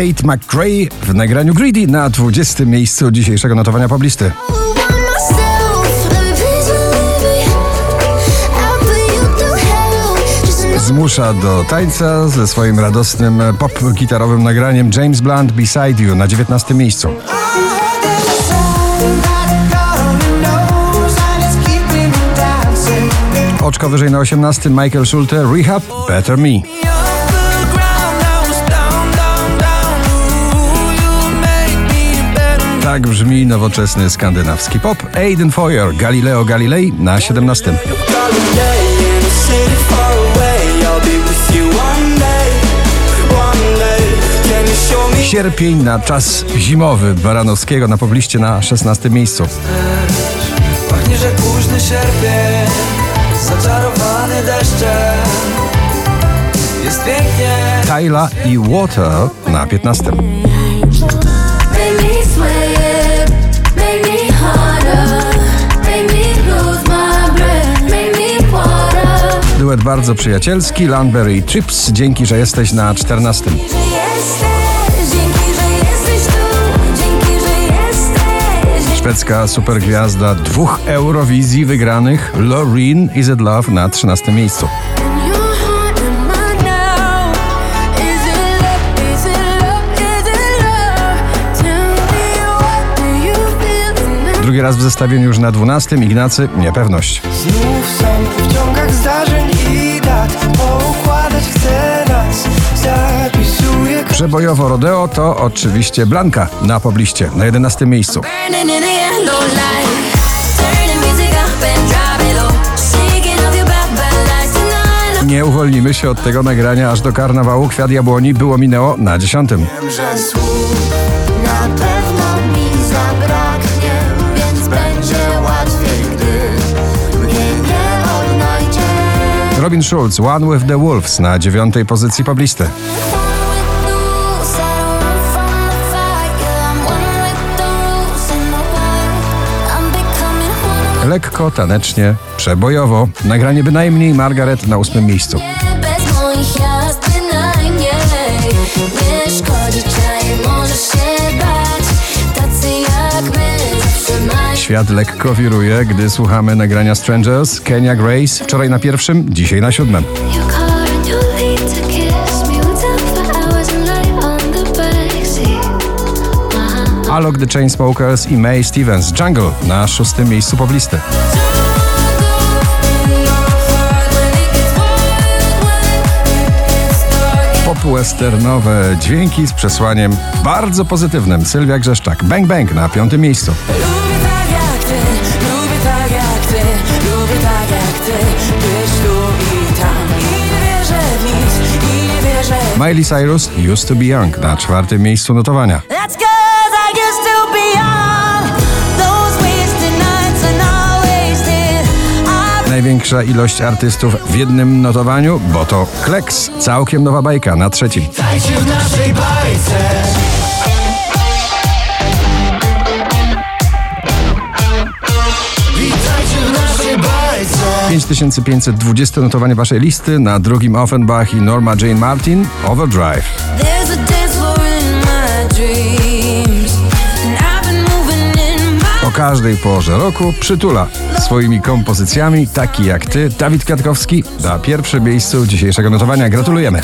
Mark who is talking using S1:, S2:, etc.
S1: Tate McRae w nagraniu Greedy na 20. miejscu dzisiejszego notowania poblisty. Zmusza do tańca ze swoim radosnym pop-gitarowym nagraniem James Blunt Beside You na 19. miejscu. Oczko wyżej na 18 Michael Schulte Rehab Better Me. Tak brzmi nowoczesny skandynawski pop. Aiden Foyer, Galileo Galilei na 17. Sierpień na czas zimowy Baranowskiego na pobliście na 16 miejscu.
S2: Pachnie, że późny sierpień, zaczarowany deszczem. Jest pięknie.
S1: Tyla i Water na 15. Duet bardzo przyjacielski, Landberry i Trips, dzięki, że jesteś na 14. Szwedzka supergwiazda dwóch Eurowizji wygranych, Loreen Is It Love na 13 miejscu. Drugi raz w zestawieniu już na 12 Ignacy Niepewność.
S2: Znów są w ciągach zdarzeń Poukładać chcę nas Zapisuję
S1: Przebojowo rodeo to oczywiście Blanka na pobliście na 11 miejscu. Nie uwolnimy się od tego nagrania aż do karnawału. Kwiat jabłoni było minęło na 10.
S2: Wiem,
S1: Robin Schulz, One with the Wolves na dziewiątej pozycji poblisty. Lekko, tanecznie, przebojowo. Nagranie bynajmniej Margaret na ósmym miejscu.
S3: Bez moich Nie szkodzi
S1: Świat lekko wiruje, gdy słuchamy nagrania Strangers, Kenya Grace, wczoraj na pierwszym, dzisiaj na siódmym.
S3: On the uh-huh.
S1: Alok The Chainsmokers i May Stevens, Jungle na szóstym miejscu poblisty. Pop-westernowe dźwięki z przesłaniem bardzo pozytywnym. Sylwia Grzeszczak, Bang Bang na piątym miejscu. Miley Cyrus, Used to be Young na czwartym miejscu notowania. Największa ilość artystów w jednym notowaniu, bo to Kleks, całkiem nowa bajka na trzecim.
S2: Dajcie w naszej bajce
S1: 5520 notowanie waszej listy, na drugim Offenbach i Norma Jane Martin, Overdrive. O każdej porze roku przytula swoimi kompozycjami, taki jak ty, Dawid Kwiatkowski, na pierwszym miejscu dzisiejszego notowania. Gratulujemy.